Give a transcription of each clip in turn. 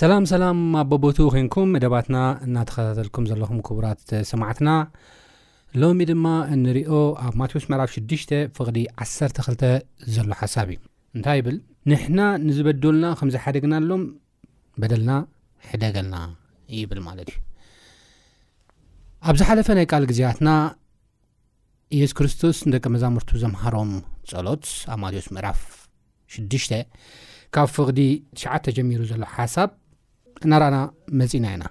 ሰላም ሰላም ኣብ በቦትኡ ኮንኩም መደባትና እናተኸታተልኩም ዘለኹም ክቡራት ሰማዕትና ሎሚ ድማ እንሪኦ ኣብ ማቴዎስ ምዕራፍ 6 ፍቕዲ 12 ዘሎ ሓሳብ እዩ እንታይ ይብል ንሕና ንዝበደሉና ከም ዝሓደግናሎም በደልና ሕደገልና ይብል ማለት እዩ ኣብ ዝሓለፈ ናይ ቃል ግዜያትና ኢየሱስ ክርስቶስ ንደቀ መዛሙርቱ ዘምሃሮም ጸሎት ኣብ ማቴዎስ ምዕራፍ 6 ካብ ፍቕዲ ትሽዓ ተጀሚሩ ዘሎ ሓሳብ እናረኣና መጺእና ኢና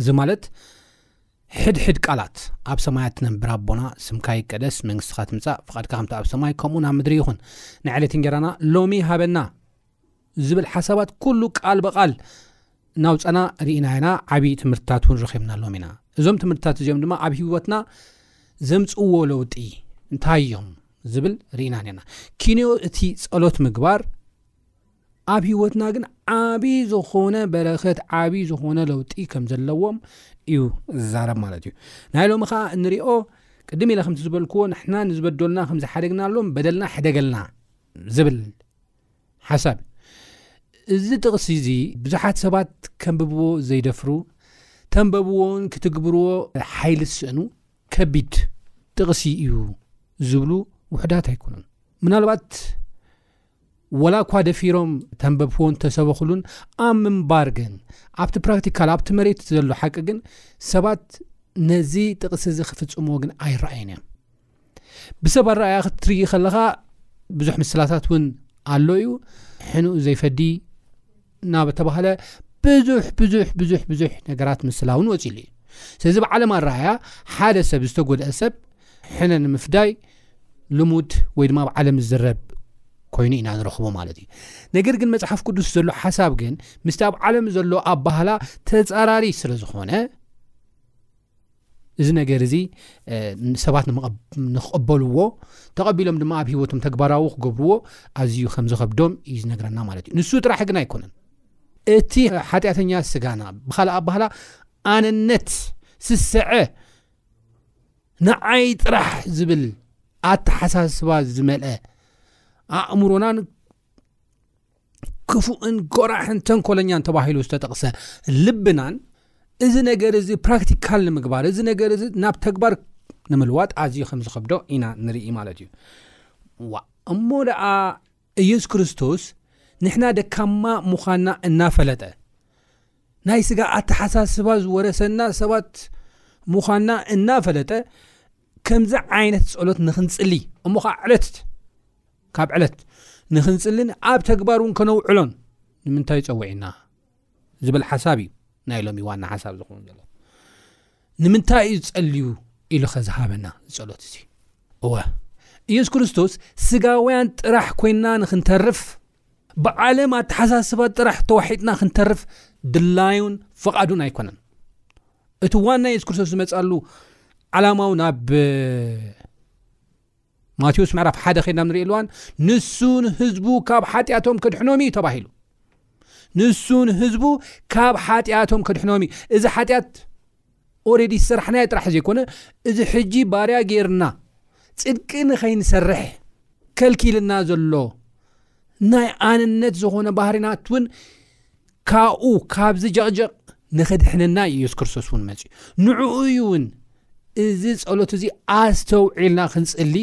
እዚ ማለት ሕድሕድ ቃላት ኣብ ሰማያት ትነብር ኣቦና ስምካ ይቀደስ መንግስትኻ ትምፃእ ፍቓድካ ከምቲ ኣብ ሰማይ ከምኡ ናብ ምድሪ ይኹን ንዕለት እንጀራና ሎሚ ሃበና ዝብል ሓሳባት ኩሉ ቃል ብቓል እናውፀና ርኢና ኢና ዓብዪ ትምህርትታት እውን ረኺብናሎም ኢና እዞም ትምህርትታት እዚኦም ድማ ኣብ ሂወትና ዘምፅዎ ለውጢ እንታይ እዮም ዝብል ርኢና ነና ኪንዮ እቲ ፀሎት ምግባር ኣብ ሂወትና ግን ዓብዪ ዝኾነ በረከት ዓብዪ ዝኾነ ለውጢ ከም ዘለዎም እዩ ዝዛረብ ማለት እዩ ናይ ሎሚ ከዓ እንሪኦ ቅድም ኢለ ከምቲ ዝበልክዎ ንሕና ንዝበደልና ከምዝሓደግናሎም በደልና ሕደገልና ዝብል ሓሳብ እዚ ጥቕሲ እዚ ብዙሓት ሰባት ከንብብዎ ዘይደፍሩ፣ ተንበብዎውን ክትግብርዎ ሓይሊ ዝስእኑ ከቢድ ጥቕሲ እዩ ዝብሉ ውሑዳት ኣይኮኑን። ምናልባት ወላ እኳ ደፊሮም ተንበብዎን ተሰበኽሉን ኣብ ምንባር ግን ኣብቲ ፕራክቲካል ኣብቲ መሬት ዘሎ ሓቂ ግን ሰባት ነዚ ጥቕሲ እዚ ክፍጽምዎ ግን ኣይረኣዩን እዮም። ብሰብ ኣረኣያ ክትርኢ ከለኻ ብዙሕ ምስላታት እውን ኣሎ እዩ ሕንኡ ዘይፈዲ እናተባሃለ ብዙሕ ብዙሕ ብዙሕ ብዙሕ ነገራት ምስላ እውን ወፂሉ እዩ ስለዚ ብዓለም ኣረኣያ ሓደ ሰብ ዝተጎድአ ሰብ ሕነ ንምፍዳይ ልሙድ ወይ ድማ ኣብ ዓለም ዝዝረብ ኮይኑ ኢና ንረኽቦ ማለት እዩ ነገር ግን መፅሓፍ ቅዱስ ዘሎ ሓሳብ ግን ምስቲ ኣብ ዓለም ዘሎ ኣባህላ ተፃራሪ ስለ ዝኾነ እዚ ነገር እዚ ሰባት ንክቐበልዎ ተቐቢሎም ድማ ኣብ ሂወቶም ተግባራዊ ክገብርዎ ኣዝዩ ከም ዝኸብዶም እዩ ዝነግረና ማለት እዩ ንሱ ጥራሕ ግን ኣይኮነን እቲ ሓጢኣተኛ ስጋና ብካልእ ኣባህላ ኣነነት ስስዐ ንዓይ ጥራሕ ዝብል ኣተሓሳስባ ዝመልአ ኣእምሮናን ክፉእን ጎራሕን ተንኮለኛን ተባሂሉ ዝተጠቕሰ ልብናን እዚ ነገር እዚ ፕራክቲካል ንምግባር እዚ ነገር እዚ ናብ ተግባር ንምልዋጥ ኣዝዩ ከም ዝኸብዶ ኢና ንርኢ ማለት እዩ ዋ እሞ ደኣ ኢየሱስ ክርስቶስ ንሕና ደካማ ምዃንና እናፈለጠ ናይ ስጋ ኣተሓሳስባ ዝወረሰና ሰባት ምዃንና እናፈለጠ ከምዚ ዓይነት ጸሎት ንኽንጽሊ እሞ ኸዓ ዕለት ካብ ዕለት ንኽንጽልን ኣብ ተግባር እውን ከነውዕሎን ንምንታይ ጸውዒና ዝብል ሓሳብ እዩ ናይ ሎሚ ዋና ሓሳብ ዝኸውን ዘሎ ንምንታይ እዩ ዝጸልዩ ኢሉ ኸ ዝሃበና ዝጸሎት እዚ እወ ኢየሱስ ክርስቶስ ስጋውያን ጥራሕ ኮይንና ንኽንተርፍ ብዓለም ኣተሓሳስባ ጥራሕ ተዋሒጥና ክንተርፍ ድላዩን ፍቓዱን ኣይኮነን እቲ ዋና የሱስ ክርስቶስ ዝመፅኣሉ ዓላማው ናብ ማቴዎስ ምዕራፍ ሓደ ከድና ንሪኢ ኣለዋን ንሱን ህዝቡ ካብ ሓጢኣቶም ከድሕኖም እዩ ተባሂሉ ንሱን ህዝቡ ካብ ሓጢኣቶም ከድሕኖም እዩ እዚ ሓጢኣት ኦረዲ ዝሰራሕናዮ ጥራሕ ዘይኮነ እዚ ሕጂ ባርያ ጌርና ጽድቂ ንኸይንሰርሕ ከልኪልና ዘሎ ናይ ኣንነት ዝኾነ ባህሪናት እውን ካብኡ ካብዚ ጀቕጀቕ ንኽድሕነና እዩ ኢየሱስ ክርስቶስ እውን መጽዩ ንዕኡ እዩ እውን እዚ ጸሎት እዚ ኣስተውዒልና ክንጽሊ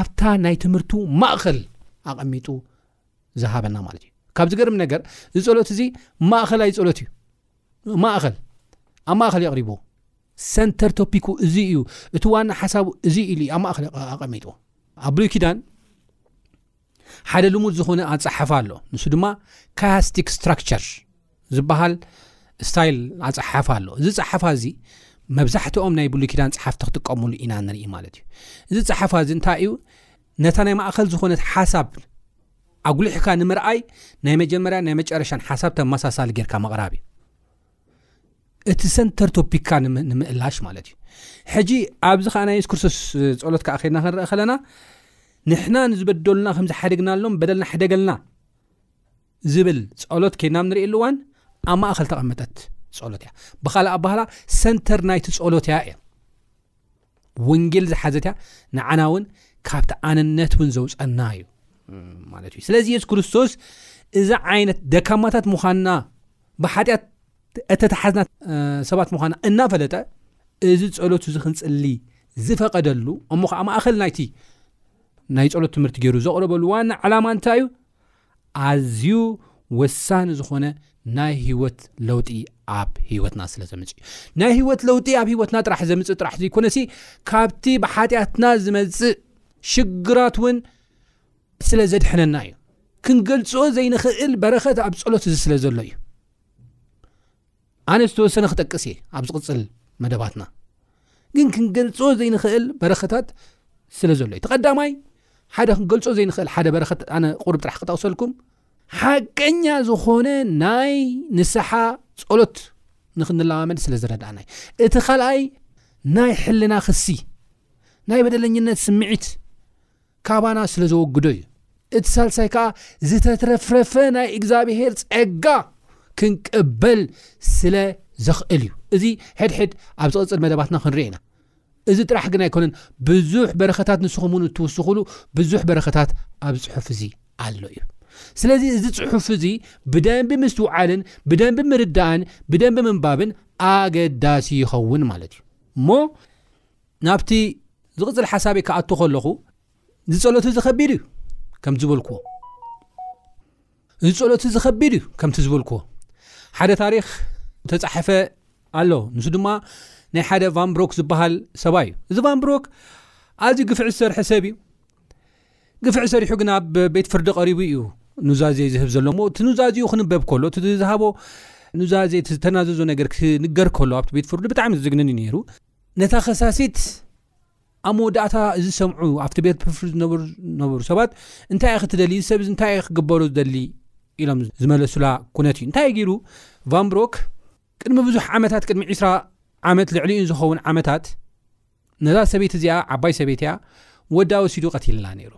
ኣብታ ናይ ትምህርቱ ማእኸል ኣቐሚጡ ዝሃበና ማለት እዩ ካብ ዝገርም ነገር እዚ ጸሎት እዚ ማእኸላይ ጸሎት እዩ ማእኸል ኣብ ማእኸል የቕሪቡ ሰንተር ቶፒኩ እዚ እዩ እቲ ዋና ሓሳቡ እዚ ኢሉ ኣብ ማእኸል ኣቐሚጡ ኣብ ብሉይ ኪዳን ሓደ ልሙድ ዝኾነ ኣፀሓፋ ኣሎ ንሱ ድማ ካስቲክ ስትራክቸር ዝበሃል ስታይል ኣፀሓፋ ኣሎ እዚ ፀሓፋ እዚ መብዛሕትኦም ናይ ብሉይ ኪዳን ፀሓፍቲ ክጥቀምሉ ኢና ንርኢ ማለት እዩ እዚ ፀሓፋ እዚ እንታይ እዩ ነታ ናይ ማእኸል ዝኾነት ሓሳብ ኣጉሊሕካ ንምርኣይ ናይ መጀመርያን ናይ መጨረሻን ሓሳብ ተመሳሳሊ ጌርካ ምቕራብ እዩ እቲ ሰንተር ቶፒክካ ንምእላሽ ማለት እዩ ሕጂ ኣብዚ ከዓ ናይ የሱስ ክርስቶስ ፀሎት ከዓ ከድና ክንረአ ከለና ንሕና ንዝበደሉና ከም ዝሓደግናሎም በደልና ሕደገልና ዝብል ፀሎት ከድና ንርእሉ እዋን ኣብ ማእኸል ተቐመጠት ፀሎት እያ ብካልእ ኣባህላ ሰንተር ናይቲ ፀሎት እያ እያ ወንጌል ዝሓዘት እያ ንዓና እውን ካብቲ ኣነነት እውን ዘውፀና እዩ ማለት እዩ ስለዚ የሱስ ክርስቶስ እዚ ዓይነት ደካማታት ምዃንና ብሓጢኣት እተተሓዝና ሰባት ምዃና እናፈለጠ እዚ ፀሎት እዚ ክንፅሊ ዝፈቐደሉ እሞ ከዓ ማእኸል ናይቲ ናይ ፀሎት ትምህርቲ ገይሩ ዘቕረበሉ ዋና ዕላማ እንታይ እዩ ኣዝዩ ወሳኒ ዝኾነ ናይ ህይወት ለውጢ ኣብ ህይወትና ስለ ዘምፅ እዩ ናይ ህይወት ለውጢ ኣብ ህይወትና ጥራሕ ዘምፅእ ጥራሕ ዘይኮነሲ ካብቲ ብሓጢኣትና ዝመፅእ ሽግራት እውን ስለ ዘድሕነና እዩ ክንገልፆ ዘይንኽእል በረኸት ኣብ ፀሎት እዚ ስለ ዘሎ እዩ ኣነ ዝተወሰነ ክጠቅስ እየ ኣብ ዝቕፅል መደባትና ግን ክንገልፆ ዘይንኽእል በረኸታት ስለ ዘሎ እዩ ተቐዳማይ ሓደ ክንገልፆ ዘይንኽእል ሓደ በረኸት ኣነ ቁርብ ጥራሕ ክጠቕሰልኩም ሓቀኛ ዝኾነ ናይ ንስሓ ጸሎት ንክንለማመድ ስለ ዝረዳእና እዩ እቲ ካልኣይ ናይ ሕልና ክሲ ናይ በደለኝነት ስምዒት ካባና ስለ ዘወግዶ እዩ። እቲ ሳልሳይ ከኣ ዝተትረፍረፈ ናይ እግዝኣብሄር ጸጋ ክንቅበል ስለ ዘኽእል እዩ። እዚ ሕድሕድ ኣብ ዝቕጽል መደባትና ክንሪኦ ኢና። እዚ ጥራሕ ግን ኣይኮነን ብዙሕ በረኸታት ንስኹም እውን እትውስኹሉ ብዙሕ በረኸታት ኣብዚ ጽሑፍ እዚ ኣሎ እዩ። ስለዚ እዚ ጽሑፍ እዚ ብደንቢ ምስትውዓልን ብደንቢ ምርዳእን ብደንቢ ምንባብን ኣገዳሲ ይኸውን ማለት እዩ እሞ ናብቲ ዝቕጽል ሓሳበይ ክኣቱ ከለኹ እዚ ጸሎት እዚ ከቢድ እዩ ከም ዝበልክዎ እዚ ጸሎት እዚ ከቢድ እዩ ከምቲ ዝበልክዎ ሓደ ታሪክ ተጻሓፈ ኣሎ ንሱ ድማ ናይ ሓደ ቫንብሮክ ዝበሃል ሰባ እዩ እዚ ቫንብሮክ ኣዚ ግፍዒ ዝሰርሐ ሰብ እዩ ግፍዒ ሰሪሑ ግን ኣብ ቤት ፍርዲ ቀሪቡ እዩ ኑዛዜ ዝህብ ዘሎ ሞ እቲ ኑዛዜኡ ክንበብ ከሎ እቲ ዝሃቦ ኑዛዜ ዝተናዘዞ ነገር ክንገር ከሎ ኣብቲ ቤት ፍርዲ ብጣዕሚ ዝዝግንን እዩ ነይሩ ነታ ከሳሲት ኣብ መወዳእታ ዝሰምዑ ኣብቲ ቤት ፍፍሪ ዝነበሩ ሰባት እንታይ ክትደሊ እዚ ሰብ እንታይ ዩ ክግበሩ ዝደሊ ኢሎም ዝመለሱላ ኩነት እዩ እንታይ ገይሩ ቫንብሮክ ቅድሚ ብዙሕ ዓመታት ቅድሚ 2ስራ ዓመት ልዕሊ ኡን ዝኸውን ዓመታት ነዛ ሰበይቲ እዚኣ ዓባይ ሰበይት እያ ወዳ ወሲዱ ቀትልና ነይሩ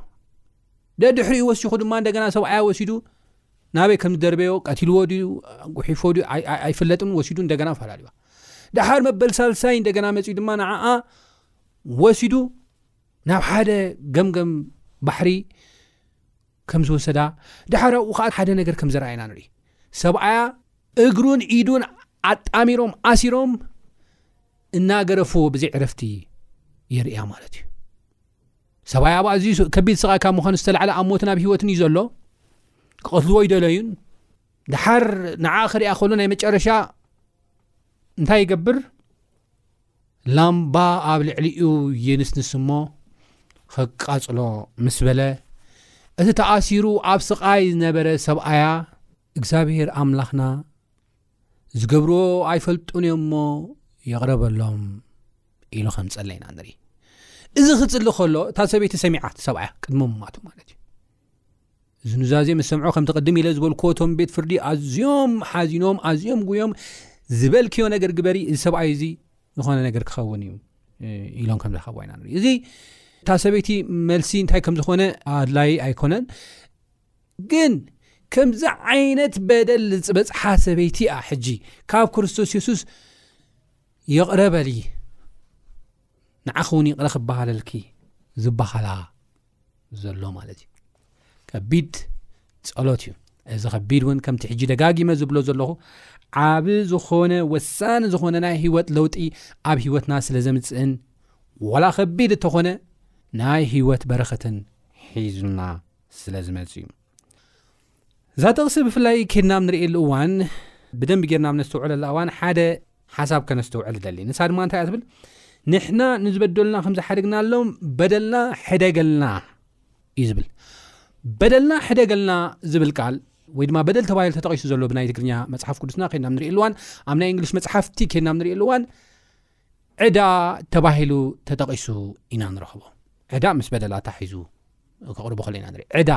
ደድሕሪኡ ወሲኹ ድማ እንደገና ሰብኣያ ወሲዱ ናበይ ከም ዝደርበዮ ቀቲልዎ ድዩ ጉሒፎ ድዩ ኣይፍለጥን ወሲዱ እንደገና ኣፈላለዩዋ ድሓር መበል ሳልሳይ እንደገና መፅኡ ድማ ንዓኣ ወሲዱ ናብ ሓደ ገምገም ባሕሪ ከም ዝወሰዳ ድሓር ኣብኡ ከዓ ሓደ ነገር ከም ዘረኣየና ንርኢ ሰብኣያ እግሩን ኢዱን ኣጣሚሮም ኣሲሮም እናገረፍዎ ብዘይ ዕረፍቲ የርእያ ማለት እዩ ሰብኣይ ኣብ ኣዝዩ ከቢድ ስቓይ ካብ ምዃኑ ዝተላዕለ ኣብ ሞትን ኣብ ሂወትን እዩ ዘሎ ክቐትልዎ ይደለዩን ድሓር ንዓ ክሪኣ ከሎ ናይ መጨረሻ እንታይ ይገብር ላምባ ኣብ ልዕሊኡ ይንስንስ እሞ ከቃፅሎ ምስ በለ እቲ ተኣሲሩ ኣብ ስቓይ ዝነበረ ሰብኣያ እግዚኣብሄር ኣምላኽና ዝገብርዎ ኣይፈልጡን እዮም እሞ ይቕረ በሎም ኢሉ ከም ጸለይና ንርኢ እዚ ክጽሊ ከሎ እታ ሰበይቲ ሰሚዓት ሰብኣያ ቅድሚ ምማቱ ማለት እዩ እዚ ኑዛዜ ምስ ሰምዖ ከምቲ ቅድም ኢለ ዝበልክዎቶም ቤት ፍርዲ ኣዝዮም ሓዚኖም ኣዝዮም ጉዮም ዝበልክዮ ነገር ግበሪ እዚ ሰብኣይ እዚ ዝኾነ ነገር ክኸውን እዩ ኢሎም ከም ዝሃቦ ኢና ንርኢ እዚ እታ ሰበይቲ መልሲ እንታይ ከም ዝኾነ ኣድላይ ኣይኮነን ግን ከምዚ ዓይነት በደል ዝበጽሓ ሰበይቲ እያ ሕጂ ካብ ክርስቶስ የሱስ ይቕረ በሊ ንዓኺ እውን ይቕረ ክበሃለልኪ ዝበሃላ ዘሎ ማለት እዩ ከቢድ ጸሎት እዩ እዚ ከቢድ እውን ከምቲ ሕጂ ደጋጊመ ዝብሎ ዘለኹ ዓብ ዝኾነ ወሳኒ ዝኾነ ናይ ህይወት ለውጢ ኣብ ህይወትና ስለ ዘምፅእን ዋላ ከቢድ እተኾነ ናይ ህይወት በረኸትን ሒዙና ስለ ዝመፅ እዩ እዛ ጥቕሲ ብፍላይ ኬድና ብ ንርእየሉ እዋን ብደንቢ ጌርና ብ ነስተውዕለላ እዋን ሓደ ሓሳብ ከነስተውዕል ደሊ ንሳ ድማ እንታይ እያ ትብል ንሕና ንዝበደሉና ከም ዝሓደግናሎም በደልና ሕደገልና እዩ ዝብል በደልና ሕደገልና ዝብል ቃል ወይ ድማ በደል ተባሂሉ ተጠቂሱ ዘሎ ብናይ ትግርኛ መፅሓፍ ቅዱስና ከድና ንርእየሉ እዋን ኣብ ናይ እንግሊሽ መፅሓፍቲ ከድና ንርእየሉ እዋን ዕዳ ተባሂሉ ተጠቒሱ ኢና ንረኽቦ። ዕዳ ምስ በደል ኣታሒዙ ከቕርቡ ከለ ኢና ንርኢ። ዕዳ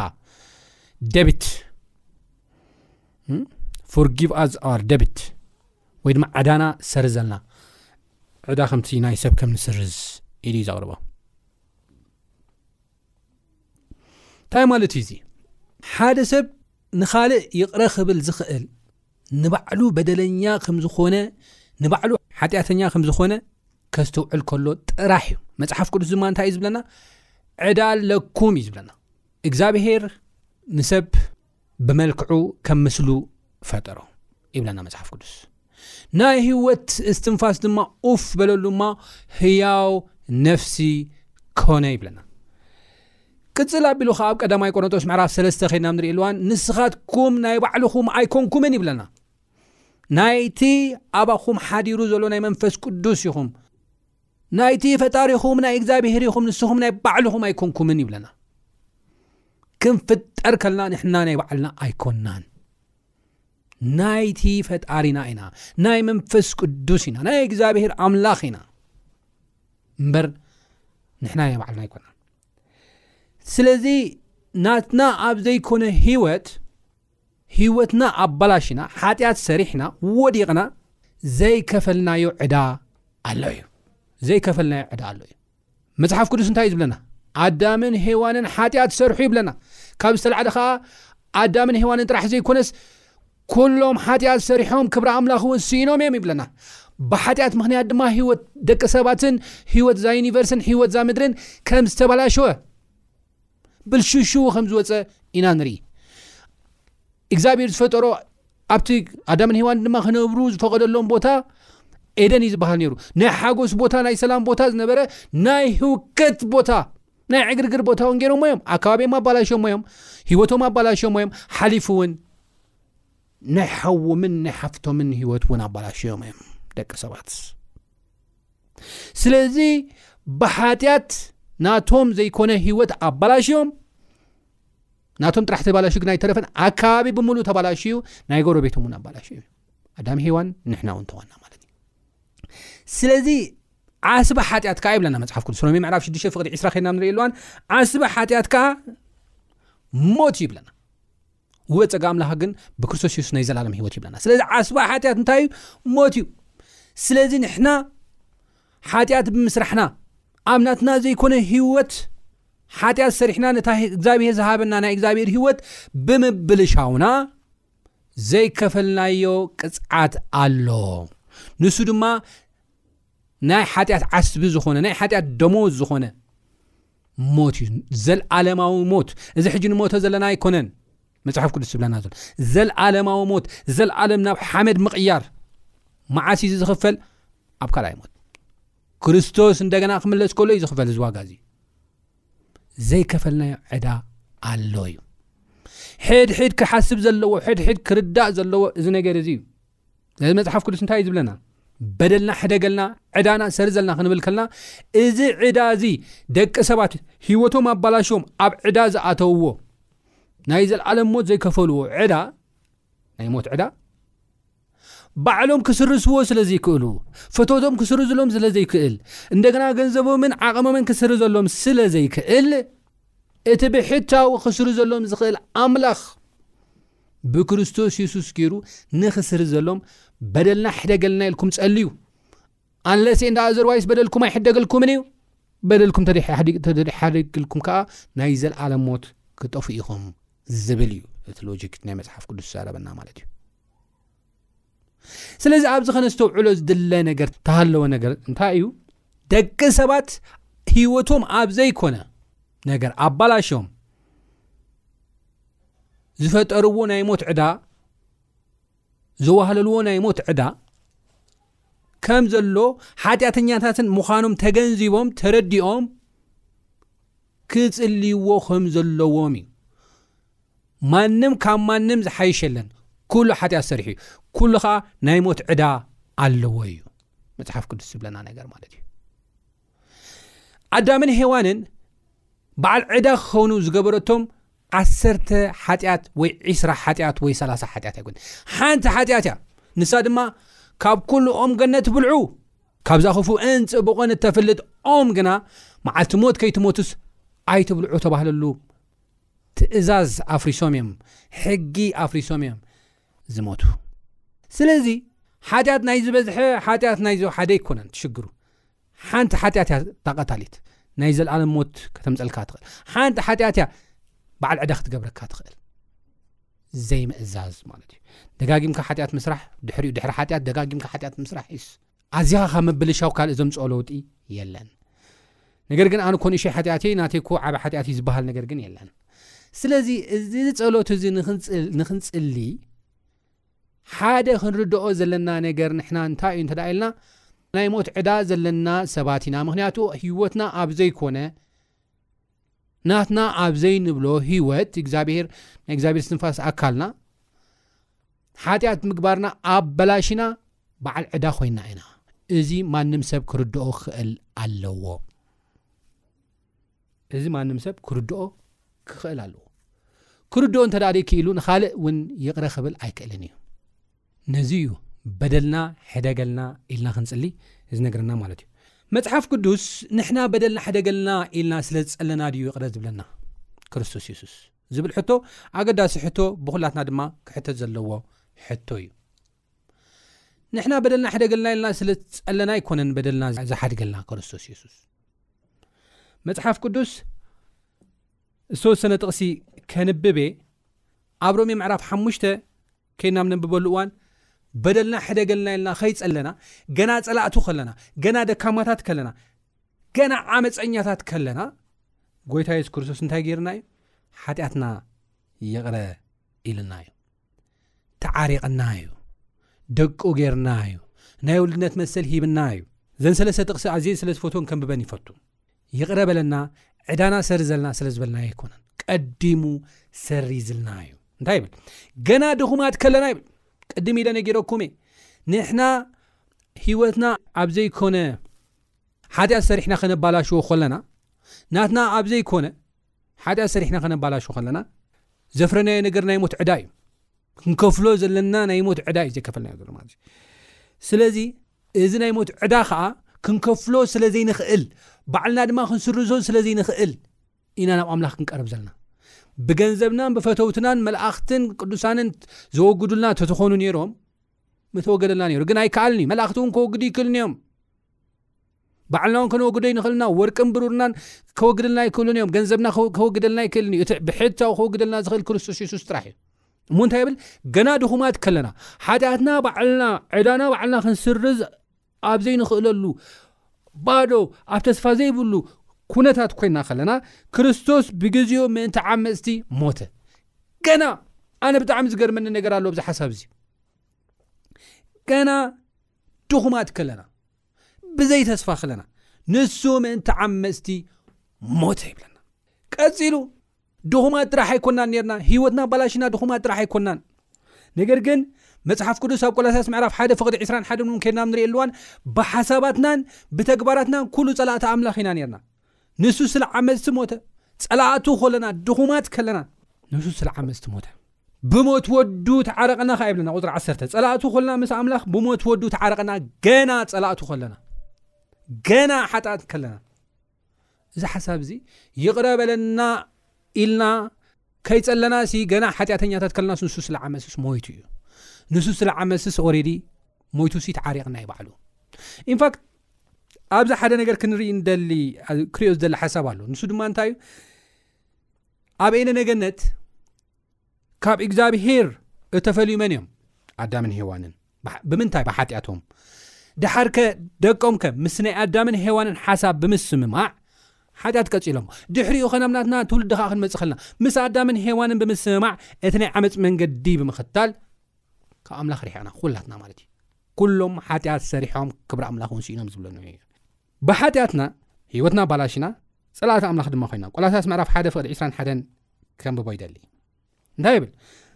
ደብት ፎርጊቭ ኣዝ ኣር ደብት ወይ ድማ ዕዳና ሰርዘልና ዕዳ ከምቲ ናይ ሰብ ከም ንስርዝ ኢሉ እዩ ዘቕርቦ። እንታይ ማለት እዩ እዚ ሓደ ሰብ ንኻልእ ይቕረ ክብል ዝኽእል ንባዕሉ በደለኛ ከም ዝኾነ ንባዕሉ ሓጢኣተኛ ከም ዝኾነ ከዝተውዕል ከሎ ጥራሕ እዩ መፅሓፍ ቅዱስ ድማ እንታይ እዩ ዝብለና ዕዳ ኣለኩም እዩ ዝብለና እግዚኣብሄር ንሰብ ብመልክዑ ከም ምስሉ ፈጠሮ ይብለና መጽሓፍ ቅዱስ ናይ ህይወት እስትንፋስ ድማ ኡፍ በለሉ እማ ህያው ነፍሲ ኮነ ይብለና ቅፅል ኣቢሉ ከዓ ኣብ ቀዳማይ ቆሮንጦስ ምዕራፍ ሰለስተ ከይድና ንርኢ ልዋን ንስኻትኩም ናይ ባዕልኹም ኣይኮንኩምን ይብለና ናይቲ ኣባኹም ሓዲሩ ዘሎ ናይ መንፈስ ቅዱስ ኢኹም ናይቲ ፈጣሪኹም ናይ እግዚኣብሄር ኢኹም ንስኹም ናይ ባዕልኹም ኣይኮንኩምን ይብለና ክንፍጠር ከልና ንሕና ናይ ባዕልና ኣይኮናን ናይቲ ፈጣሪና ኢና ናይ መንፈስ ቅዱስ ኢና ናይ እግዚኣብሄር ኣምላኽ ኢና እምበር ንሕና ናይ ባዕልና ኣይኮና ስለዚ ናትና ኣብ ዘይኮነ ህወት ህወትና ኣባላሽና ሓጢኣት ሰሪሕና ወዲቕና ዘይከፈልናዮ ዕዳ ኣሎ እዩ ዘይከፈልናዮ ዕዳ ኣሎ እዩ መጽሓፍ ቅዱስ እንታይ እዩ ዝብለና? ኣዳምን ሄዋንን ሓጢኣት ሰርሑ ይብለና። ካብ ዝተላዕለ ከኣ ኣዳምን ሄዋንን ጥራሕ ዘይኮነስ ኩሎም ሓጢኣት ሰሪሖም ክብሪ ኣምላኽ እውን ስኢኖም እዮም ይብለና። ብሓጢኣት ምክንያት ድማ ህይወት ደቂ ሰባትን ህይወት እዛ ዩኒቨርስን ህይወት እዛ ምድርን ከም ዝተበላሸወ ብልሽውሽው ከም ዝወፀ ኢና ንርኢ እግዚኣብሔር ዝፈጠሮ ኣብቲ ኣዳምን ሄዋን ድማ ክነብሩ ዝፈቐደሎም ቦታ ኤደን እዩ ዝበሃል ነይሩ ናይ ሓጎስ ቦታ ናይ ሰላም ቦታ ዝነበረ ናይ ህውከት ቦታ ናይ ዕግርግር ቦታ እውን ገይሮሞ እዮም ኣከባቢም ኣባላሸሞ እዮም ሂወቶም ኣባላሸሞ እዮም ሓሊፉ እውን ናይ ሓዎምን ናይ ሓፍቶምን ህይወት እውን ኣባላሽዮም እዮም ደቂ ሰባት ስለዚ ብሓጢኣት ናቶም ዘይኮነ ህይወት ኣባላሽዮም ናቶም ጥራሕ ተባላሽ ግና ይተረፈን ኣከባቢ ብምሉእ ተባላሽ እዩ ናይ ጎረቤቶም እውን ኣባላሽ እዩ ኣዳም ሄዋን ንሕና እውን ተዋና ማለት እዩ ስለዚ ዓስቢ ሓጢኣት ከዓ ይብለና መፅሓፍ ቅዱስ ሮሜ ምዕራፍ 6 ፍቅዲ 2ስራ ከድና ንሪኢ ኣለዋን ዓስቢ ሓጢኣት ከዓ ሞት ይብለና ውበ ጸጋ ኣምላኽ ግን ብክርስቶስ የሱስ ናይ ዘላለም ህይወት ይብለና ስለዚ ዓስባ ሓጢኣት እንታይ እዩ ሞት እዩ ስለዚ ንሕና ሓጢኣት ብምስራሕና ኣብ ናትና ዘይኮነ ህይወት ሓጢኣት ሰሪሕና ነታ እግዚኣብሄር ዝሃበና ናይ እግዚኣብሄር ህይወት ብምብልሻውና ዘይከፈልናዮ ቅፅዓት ኣሎ ንሱ ድማ ናይ ሓጢኣት ዓስቢ ዝኾነ ናይ ሓጢኣት ደሞዝ ዝኾነ ሞት እዩ ዘልኣለማዊ ሞት እዚ ሕጂ ንሞተ ዘለና ኣይኮነን መጽሓፍ ቅዱስ ዝብለና ዘሎ ዘልኣለማዊ ሞት ዘልኣለም ናብ ሓመድ ምቕያር መዓስ እዩ ዝኽፈል ኣብ ካልኣይ ሞት ክርስቶስ እንደገና ክምለስ ከሎ እዩ ዝኽፈል እዚ ዋጋ እዚ ዘይከፈልናዮ ዕዳ ኣሎ እዩ ሕድሕድ ክሓስብ ዘለዎ ሕድሕድ ክርዳእ ዘለዎ እዚ ነገር እዚ እዩ ነዚ መፅሓፍ ቅዱስ እንታይ እዩ ዝብለና በደልና ሕደገልና ዕዳና ሰርዘልና ክንብል ከልና እዚ ዕዳ እዚ ደቂ ሰባት ሂወቶም ኣባላሽዎም ኣብ ዕዳ ዝኣተውዎ ናይ ዘለዓለም ሞት ዘይከፈልዎ ዕዳ ናይ ሞት ዕዳ ባዕሎም ክስርስዎ ስለ ዘይክእሉ ፈቶቶም ክስርዝሎም ስለ ዘይክእል እንደገና ገንዘቦምን ዓቕሞምን ክስርዘሎም ስለ ዘይክእል እቲ ብሕታዊ ክስርዘሎም ዝኽእል ኣምላኽ ብክርስቶስ የሱስ ገይሩ ንኽስርዘሎም በደልና ይሕደገልና ኢልኩም ጸልዩ ኣንለሴ እንዳ ኣዘርዋይስ በደልኩም ኣይሕደገልኩምን እዩ በደልኩም ተሓደግልኩም ከዓ ናይ ዘለዓለም ሞት ክጠፉ ኢኹም ዝብል እዩ እቲ ሎጂክ ናይ መፅሓፍ ቅዱስ ዝዛረበና ማለት እዩ ስለዚ ኣብዚ ከነስተውዕሎ ዝድለ ነገር ተሃለወ ነገር እንታይ እዩ ደቂ ሰባት ህይወቶም ኣብ ዘይኮነ ነገር ኣባላሾም ዝፈጠርዎ ናይ ሞት ዕዳ ዘዋህለልዎ ናይ ሞት ዕዳ ከም ዘሎ ሓጢኣተኛታትን ምዃኖም ተገንዚቦም ተረዲኦም ክጽልይዎ ከም ዘለዎም እዩ ማንም ካብ ማንም ዝሓይሽ የለን ኩሉ ሓጢኣት ሰሪሑ እዩ ኩሉ ከዓ ናይ ሞት ዕዳ ኣለዎ እዩ መፅሓፍ ቅዱስ ዝብለና ነገር ማለት እዩ ኣዳምን ሄዋንን በዓል ዕዳ ክኸኑ ዝገበረቶም ዓሰርተ ሓጢኣት ወይ ዒስራ ሓጢኣት ወይ ሰላሳ ሓጢኣት ኣይኮን ሓንቲ ሓጢኣት እያ ንሳ ድማ ካብ ኩሉ ኦም ገነት ብልዑ ካብዛ ክፉእን ፅቡቕን እተፍልጥ ኦም ግና መዓልቲ ሞት ከይትሞትስ ኣይትብልዑ ተባህለሉ ትእዛዝ ኣፍሪሶም እዮም ሕጊ ኣፍሪሶም እዮም ዝሞቱ ስለዚ ሓጢኣት ናይ ዝበዝሐ ሓጢኣት ናይ ዝሓደ ኣይኮነን ትሽግሩ ሓንቲ ሓጢኣት እያ ታቐታሊት ናይ ዘለኣለም ሞት ከተምፀልካ ትኽእል ሓንቲ ሓጢኣት እያ በዓል ዕዳ ክትገብረካ ትኽእል ዘይምእዛዝ ማለት እዩ ደጋጊምካ ሓጢኣት ምስራሕ ድሕሪኡ ድሕሪ ሓጢኣት ደጋጊምካ ሓጢኣት ምስራሕ እዩስ ኣዚኻ ካብ ምብልሻው ካልእ ዘምጽኦ ለውጢ የለን። ነገር ግን ኣነ እኮ ንእሽተይ ሓጢኣት እየ ናተይ እኮ ዓቢ ሓጢኣት እዩ ዝበሃል ነገር ግን የለን። ስለዚ እዚ ጸሎት እዚ ንክንጽሊ ሓደ ክንርድኦ ዘለና ነገር ንሕና እንታይ እዩ እንተደኣ ኢልና ናይ ሞት ዕዳ ዘለና ሰባት ኢና። ምክንያቱ ህይወትና ኣብ ዘይኮነ ናትና ኣብ ዘይንብሎ ህይወት እግዚኣብሔር ናይ እግዚኣብሔር ስትንፋስ ኣካልና ሓጢኣት ምግባርና ኣብ በላሽና በዓል ዕዳ ኮይና ኢና እዚ ማንም ሰብ ክርድኦ ክኽእል ኣለዎ እዚ ማንም ሰብ ክርድኦ ክኽእል ኣለዎ ክርድኦ እንተደኣ ክኢሉ ንኻልእ እውን ይቕረ ክብል ኣይክእልን እዩ ነዚ እዩ በደልና ሕደገልና ኢልና ክንጽሊ ዝነግረና ማለት እዩ። መጽሓፍ ቅዱስ ንሕና በደልና ሕደገልና ኢልና ስለ ዝጸለና ድዩ ይቕረ ዝብለና ክርስቶስ የሱስ ዝብል ሕቶ ኣገዳሲ ሕቶ ብኹላትና ድማ ክሕተት ዘለዎ ሕቶ እዩ። ንሕና በደልና ሕደገልና ኢልና ስለ ዝጸለና ኣይኮነን በደልና ዝሓድገልና ክርስቶስ የሱስ መጽሓፍ ቅዱስ ዝተወሰነ ጥቕሲ ከንብቤ ኣብ ሮሜ ምዕራፍ ሓሙሽተ ኴንና ኣብ ነንብበሉ እዋን በደልና ሕደገልና ኢልና ከይጸለና፣ ገና ጸላእቱ ከለና፣ ገና ደካማታት ከለና፣ ገና ዓመጸኛታት ከለና ጎይታ የሱስ ክርስቶስ እንታይ ገይርና እዩ ሓጢኣትና ይቕረ ኢልና እዩ ተዓሪቕና እዩ ደቁ ገይርና እዩ ናይ ውልድነት መሰል ሂብና እዩ ዘን ሰለስተ ጥቕሲ ኣዝየ ስለ ዝፈትወን ከንብበን ይፈቱ ይቕረ በለና ዕዳና ሰሪዘልና ስለ ዝበልናዮ ኣይኮነን ቀዲሙ ሰሪዝልና እዩ እንታይ ይብል ገና ድኹማት ከለና ይብል ቅድም ኢለ ነጊረኩም እየ ንሕና ሂወትና ኣብ ዘይኮነ ሓጢኣት ሰሪሕና ከነባላሽዎ ከለና ናትና ኣብ ዘይኮነ ሓጢኣት ሰሪሕና ከነባላሽ ከለና ዘፍረናዮ ነገር ናይ ሞት ዕዳ እዩ ክንከፍሎ ዘለና ናይ ሞት ዕዳ እዩ ዘይከፈልናዮ ዘሎ ማለት እዩ ስለዚ እዚ ናይ ሞት ዕዳ ከኣ ክንከፍሎ ስለ ዘይንኽእል፣ ባዕልና ድማ ክንስርዞ ስለ ዘይንኽእል ኢና ናብ ኣምላኽ ክንቀርብ ዘለና። ብገንዘብናን ብፈተውትናን መላእኽትን ቅዱሳንን ዘወግዱልና ተተኾኑ ነይሮም ምተወገደልና ነይሩ። ግን ኣይከኣልን እዩ። መላእኽቲ እውን ከወግዱ ይክእልን እዮም። ባዕልና እውን ከነወግዶ ይንኽእልና። ወርቅን ብሩርናን ከወግደልና ይክእሉን እዮም። ገንዘብና ከወግደልና ይክእልን እዩ። እቲ ብሕታዊ ከወግደልና ዝኽእል ክርስቶስ የሱስ ጥራሕ እዩ። እሞ እንታይ ይብል ገና ድኹማት ከለና ሓጢኣትና ባዕልና ዕዳና ባዕልና ክንስርዝ ኣብ ዘይንኽእለሉ ባዶ ኣብ ተስፋ ዘይብሉ ኩነታት ኮይና ከለና ክርስቶስ ብግዜኡ ምእንቲ ዓመፅቲ ሞተ ገና ኣነ ብጣዕሚ ዝገርመኒ ነገር ኣሎ ብዚ ሓሳብ እዚ ገና ድኹማት ከለና ብዘይ ተስፋ ከለና ንሱ ምእንቲ ዓመፅቲ ሞተ ይብለና ቀፂሉ ድኹማት ጥራሕ ኣይኮናን ኔርና ህይወትና ኣባላሽና ድኹማት ጥራሕ ኣይኮናን ነገር ግን መጽሓፍ ቅዱስ ኣብ ቆላሳስ ምዕራፍ ሓደ ፍቕዲ 20 ሓደን እውን ከድና ንርእየሉ እዋን ብሓሳባትናን ብተግባራትናን ኩሉ ጸላእቲ ኣምላኽ ኢና ነርና ንሱ ስለ ዓመፅቲ ሞተ ጸላእቱ ኮለና ድኹማት ከለና ንሱ ስለ ዓመፅቲ ሞተ ብሞት ወዱ ተዓረቐና ከ ይብለና ቁፅሪ 1 ጸላእቱ ኮለና ምስ ኣምላኽ ብሞት ወዱ ተዓረቐና ገና ጸላእቱ ኮለና ገና ሓጣት ከለና እዚ ሓሳብ እዚ ይቕረ በለና ኢልና ከይጸለና ሲ ገና ሓጢኣተኛታት ከለናስ ንሱ ስለ ዓመስስ ሞይቱ እዩ ንሱ ስለ ዓመስስ ኦሬዲ ሞይቱ ሲ ተዓሪቕና ይባዕሉ ኢንፋክት ኣብዚ ሓደ ነገር ክንርኢ ንደሊ ክሪኦ ዝደሊ ሓሳብ ኣሎ ንሱ ድማ እንታይ እዩ ኣብ ኤነ ነገነት ካብ እግዚኣብሄር እተፈልዩ መን እዮም ኣዳምን ሄዋንን ብምንታይ ብሓጢኣቶም ድሓር ከ ደቆም ከ ምስ ናይ ኣዳምን ሄዋንን ሓሳብ ብምስምማዕ ሓጢኣት ቀፂሎም ድሕሪኡ ኸ ናብ ናትና ትውልዲ ከዓ ክንመፅእ ከለና ምስ ኣዳምን ሄዋንን ብምስምማዕ እቲ ናይ ዓመፅ መንገዲ ብምኽታል ካብ ኣምላኽ ርሕቕና ኩላትና ማለት እዩ ኩሎም ሓጢኣት ሰሪሖም ክብሪ ኣምላኽ እውን ስኢኖም ዝብለኑ እዩ ብሓጢኣትና ህይወትና ባላሽና ፀላእቲ ኣምላኽ ድማ ኮይና ቆላሳስ ምዕራፍ ሓደ ፍቅዲ 21 ከንብቦ ይደሊ እንታይ ይብል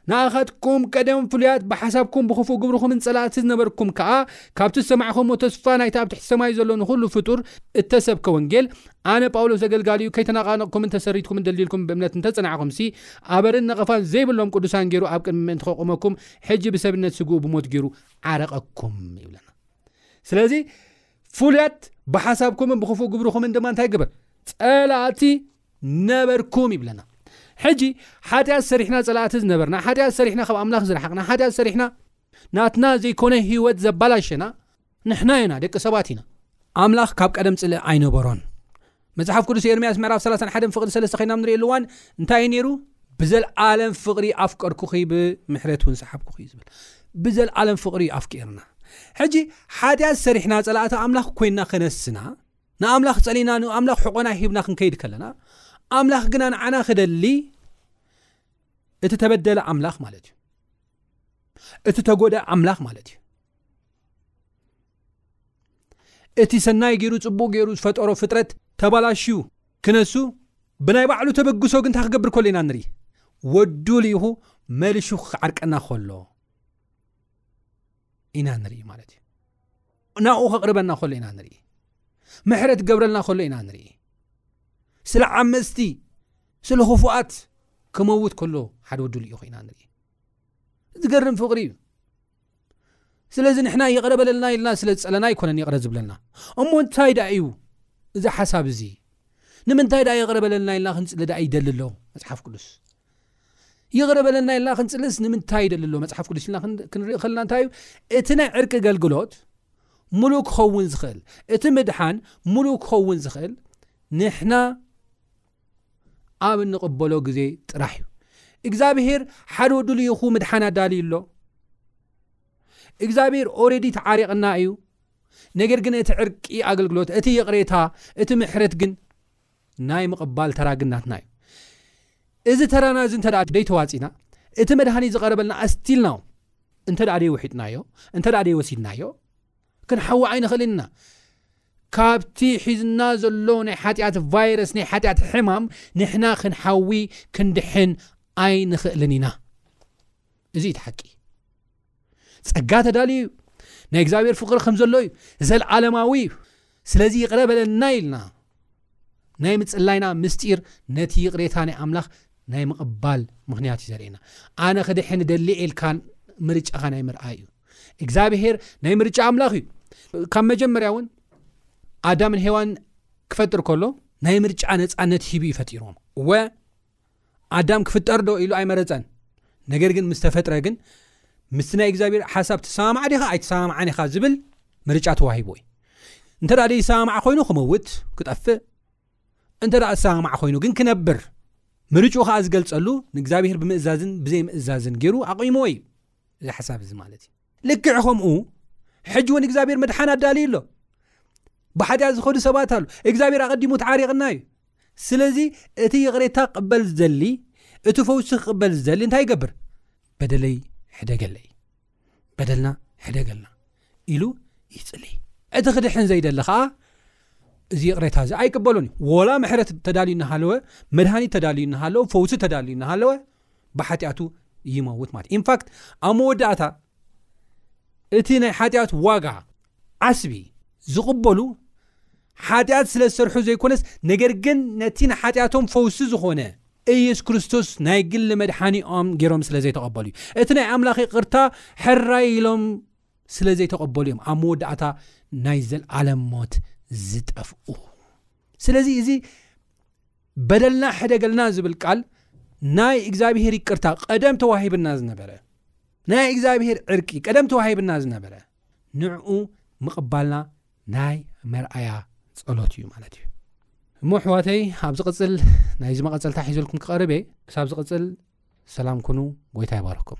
ንኣኻትኩም ቀደም ፍሉያት ብሓሳብኩም ብኽፉእ ግብርኹምን ጸላእቲ ዝነበርኩም ከኣ ካብቲ ዝሰማዕኹምዎ ተስፋ ናይቲ ኣብ ትሕቲ ሰማይ ዘሎ ንኹሉ ፍጡር እተሰብከ ወንጌል ኣነ ጳውሎስ ዘገልጋሊኡ ከይተናቓነቕኩምን ተሰሪትኩምን ደልዲልኩም ብእምነት እንተጸናዕኹምሲ ኣበርን ነቐፋን ዘይብሎም ቅዱሳን ገይሩ ኣብ ቅድሚ ምእንቲ ከቑመኩም ሕጂ ብሰብነት ስግኡ ብሞት ገይሩ ዓረቐኩም ይብለና ስለዚ ፍሉያት ብሓሳብኩምን ብኽፉእ ግብርኹምን ድማ እንታይ ግበር ጸላእቲ ነበርኩም ይብለና ሕጂ ሓጢኣት ሰሪሕና ጸላእቲ ዝነበርና ሓጢኣት ሰሪሕና ካብ ኣምላኽ ዝረሓቕና ሓጢኣት ሰሪሕና ናትና ዘይኮነ ህይወት ዘባላሸና ንሕና ኢና ደቂ ሰባት ኢና ኣምላኽ ካብ ቀደም ጽልእ ኣይነበሮን መጽሓፍ ቅዱስ ኤርምያስ ምዕራፍ 31 ፍቕሪ ሰለስተ ኮይና ንሪእሉ እዋን እንታይ እዩ ነይሩ ብዘለኣለም ፍቕሪ ኣፍቀርኩኺ ብምሕረት እውን ሰሓብኩኺ እዩ ዝብል ብዘለኣለም ፍቕሪ እዩ ኣፍቂርና ሕጂ ሓጢኣት ሰሪሕና ፀላእቲ ኣምላኽ ኮይና ከነስና ንኣምላኽ ጸሊና ንኣምላኽ ሕቆና ሂብና ክንከይድ ከለና ኣምላኽ ግና ንዓና ክደሊ እቲ ተበደለ ኣምላኽ ማለት እዩ እቲ ተጎደ ኣምላኽ ማለት እዩ እቲ ሰናይ ገይሩ ጽቡቅ ገይሩ ዝፈጠሮ ፍጥረት ተባላሽዩ ክነሱ ብናይ ባዕሉ ተበግሶ ግን እንታይ ክገብር ከሎ ኢና ንርኢ ወዱ ልኢኹ መልሹ ክዓርቀና ከሎ ኢና ንርኢ ማለት እዩ ናብኡ ከቕርበና ከሎ ኢና ንርኢ ምሕረት ገብረልና ከሎ ኢና ንርኢ ስለ ዓመፅቲ ስለ ክፉኣት ክመውት ከሎ ሓደ ወድሉ እዩ ኮይና ንርኢ ዝገርም ፍቕሪ እዩ ስለዚ ንሕና ይቕረበለልና ኢልና ስለ ዝፀለና ኣይኮነን ይቕረ ዝብለና እሞ እንታይ ደኣ እዩ እዚ ሓሳብ እዚ ንምንታይ ደኣ ይቕረበለልና ኢልና ክንፅሊ ደኣ ይደሊ ኣሎ መፅሓፍ ቅዱስ ይቕረ በለና ኢልና ክንጽልስ ንምንታይ ይደሊ ኣሎ መጽሓፍ ቅዱስ ኢልና ክንርኢ ከለና እንታይ እዩ እቲ ናይ ዕርቂ ኣገልግሎት ምሉእ ክኸውን ዝኽእል እቲ ምድሓን ምሉእ ክኸውን ዝኽእል ንሕና ኣብ እንቕበሎ ግዜ ጥራሕ እዩ እግዚኣብሄር ሓደ ወዱ ልኢኹ ምድሓን ኣዳልዩ ኣሎ እግዚኣብሄር ኦረዲ ተዓሪቕና እዩ ነገር ግን እቲ ዕርቂ ኣገልግሎት እቲ ይቕሬታ እቲ ምሕረት ግን ናይ ምቕባል ተራ ግን ናትና እዩ። እዚ ተራና እዚ እንተ ደይተዋፂና እቲ መድሃኒት ዝቐረበልና ኣስቲል ናው እንተ ደይውሒጥናዮ እንተ ደይወሲድናዮ ክንሓዊ ኣይንኽእልን ኢና። ካብቲ ሒዝና ዘሎ ናይ ሓጢኣት ቫይረስ ናይ ሓጢኣት ሕማም ንሕና ክንሓዊ ክንድሕን ኣይንኽእልን ኢና እዚ እዩ ሓቂ ጸጋ ተዳልዩ እዩ ናይ እግዚኣብሔር ፍቅሪ ከም ዘሎ እዩ ዘለዓለማዊ እዩ ስለዚ ይቕረ በለና ኢልና ናይ ምፅላይና ምስጢር ነቲ ይቕሬታ ናይ ኣምላኽ ናይ ምቕባል ምክንያት እዩ ዘርእየና ኣነ ክድሕን ደሊ ኤልካ ምርጫኻ ናይ ምርኣይ እዩ እግዚኣብሄር ናይ ምርጫ ኣምላኽ እዩ ካብ መጀመርያ እውን ኣዳምን ሄዋን ክፈጥር ከሎ ናይ ምርጫ ነፃነት ሂቡ እዩ ፈጢሮም ወ ኣዳም ክፍጠር ዶ ኢሉ ኣይመረጸን ነገር ግን ምስ ተፈጥረ ግን ምስቲ ናይ እግዚኣብሔር ሓሳብ ትሰማማዕ ዲኻ ኣይትሰማማዕን ኢኻ ዝብል ምርጫ ተዋሂቦ እዩ እንተ ደ ዘይሰማማዕ ኮይኑ ክመውት ክጠፍእ እንተ ደኣ ዝሰማማዕ ኮይኑ ግን ክነብር ምርጭኡ ከዓ ዝገልጸሉ ንእግዚኣብሔር ብምእዛዝን ብዘይምእዛዝን ገይሩ ኣቑምዎ እዩ እዚ ሓሳብ እዚ ማለት እዩ ልክዕ ከምኡ ሕጂ እውን እግዚኣብሔር መድሓን ኣዳልዩ ኣሎ ብሓጢኣት ዝኸዱ ሰባት ኣሉ እግዚኣብሔር ኣቐዲሙ ተዓሪቕና እዩ ስለዚ እቲ ይቕሬታ ክቕበል ዝደሊ እቲ ፈውሲ ክቕበል ዝደሊ እንታይ ይገብር በደለይ ሕደገለይ በደልና ሕደገልና ኢሉ ይፅሊ እቲ ክድሕን ዘይደሊ ከዓ እዚ ይቕሬታ እዚ ኣይቅበሉን እዩ ወላ ምሕረት ተዳልዩ እናሃለወ መድሃኒት ተዳልዩ እናሃለወ ፈውሲ ተዳልዩ እናሃለወ ብሓጢኣቱ ይመውት ማለት እዩ ኢንፋክት ኣብ መወዳእታ እቲ ናይ ሓጢኣት ዋጋ ዓስቢ ዝቕበሉ ሓጢኣት ስለ ዝሰርሑ ዘይኮነስ ነገር ግን ነቲ ንሓጢኣቶም ፈውሲ ዝኾነ ኢየሱስ ክርስቶስ ናይ ግሊ መድሓኒኦም ገይሮም ስለ ዘይተቐበሉ እዩ እቲ ናይ ኣምላኽ ይቕርታ ሕራይ ኢሎም ስለ ዘይተቐበሉ እዮም ኣብ መወዳእታ ናይ ዘለዓለም ሞት ዝጠፍኡ ስለዚ እዚ በደልና ሕደገልና ዝብል ቃል ናይ እግዚኣብሄር ይቅርታ ቀደም ተዋሂብና ዝነበረ ናይ እግዚኣብሄር ዕርቂ ቀደም ተዋሂብና ዝነበረ ንዕኡ ምቕባልና ናይ መርኣያ ጸሎት እዩ ማለት እዩ እሞ ኣሕዋተይ ኣብ ዝቕፅል ናይዚ መቐፀልታ ሒዘልኩም ክቐርብ እየ ክሳብ ዝቕፅል ሰላም ኩኑ ጎይታ ይባርኩም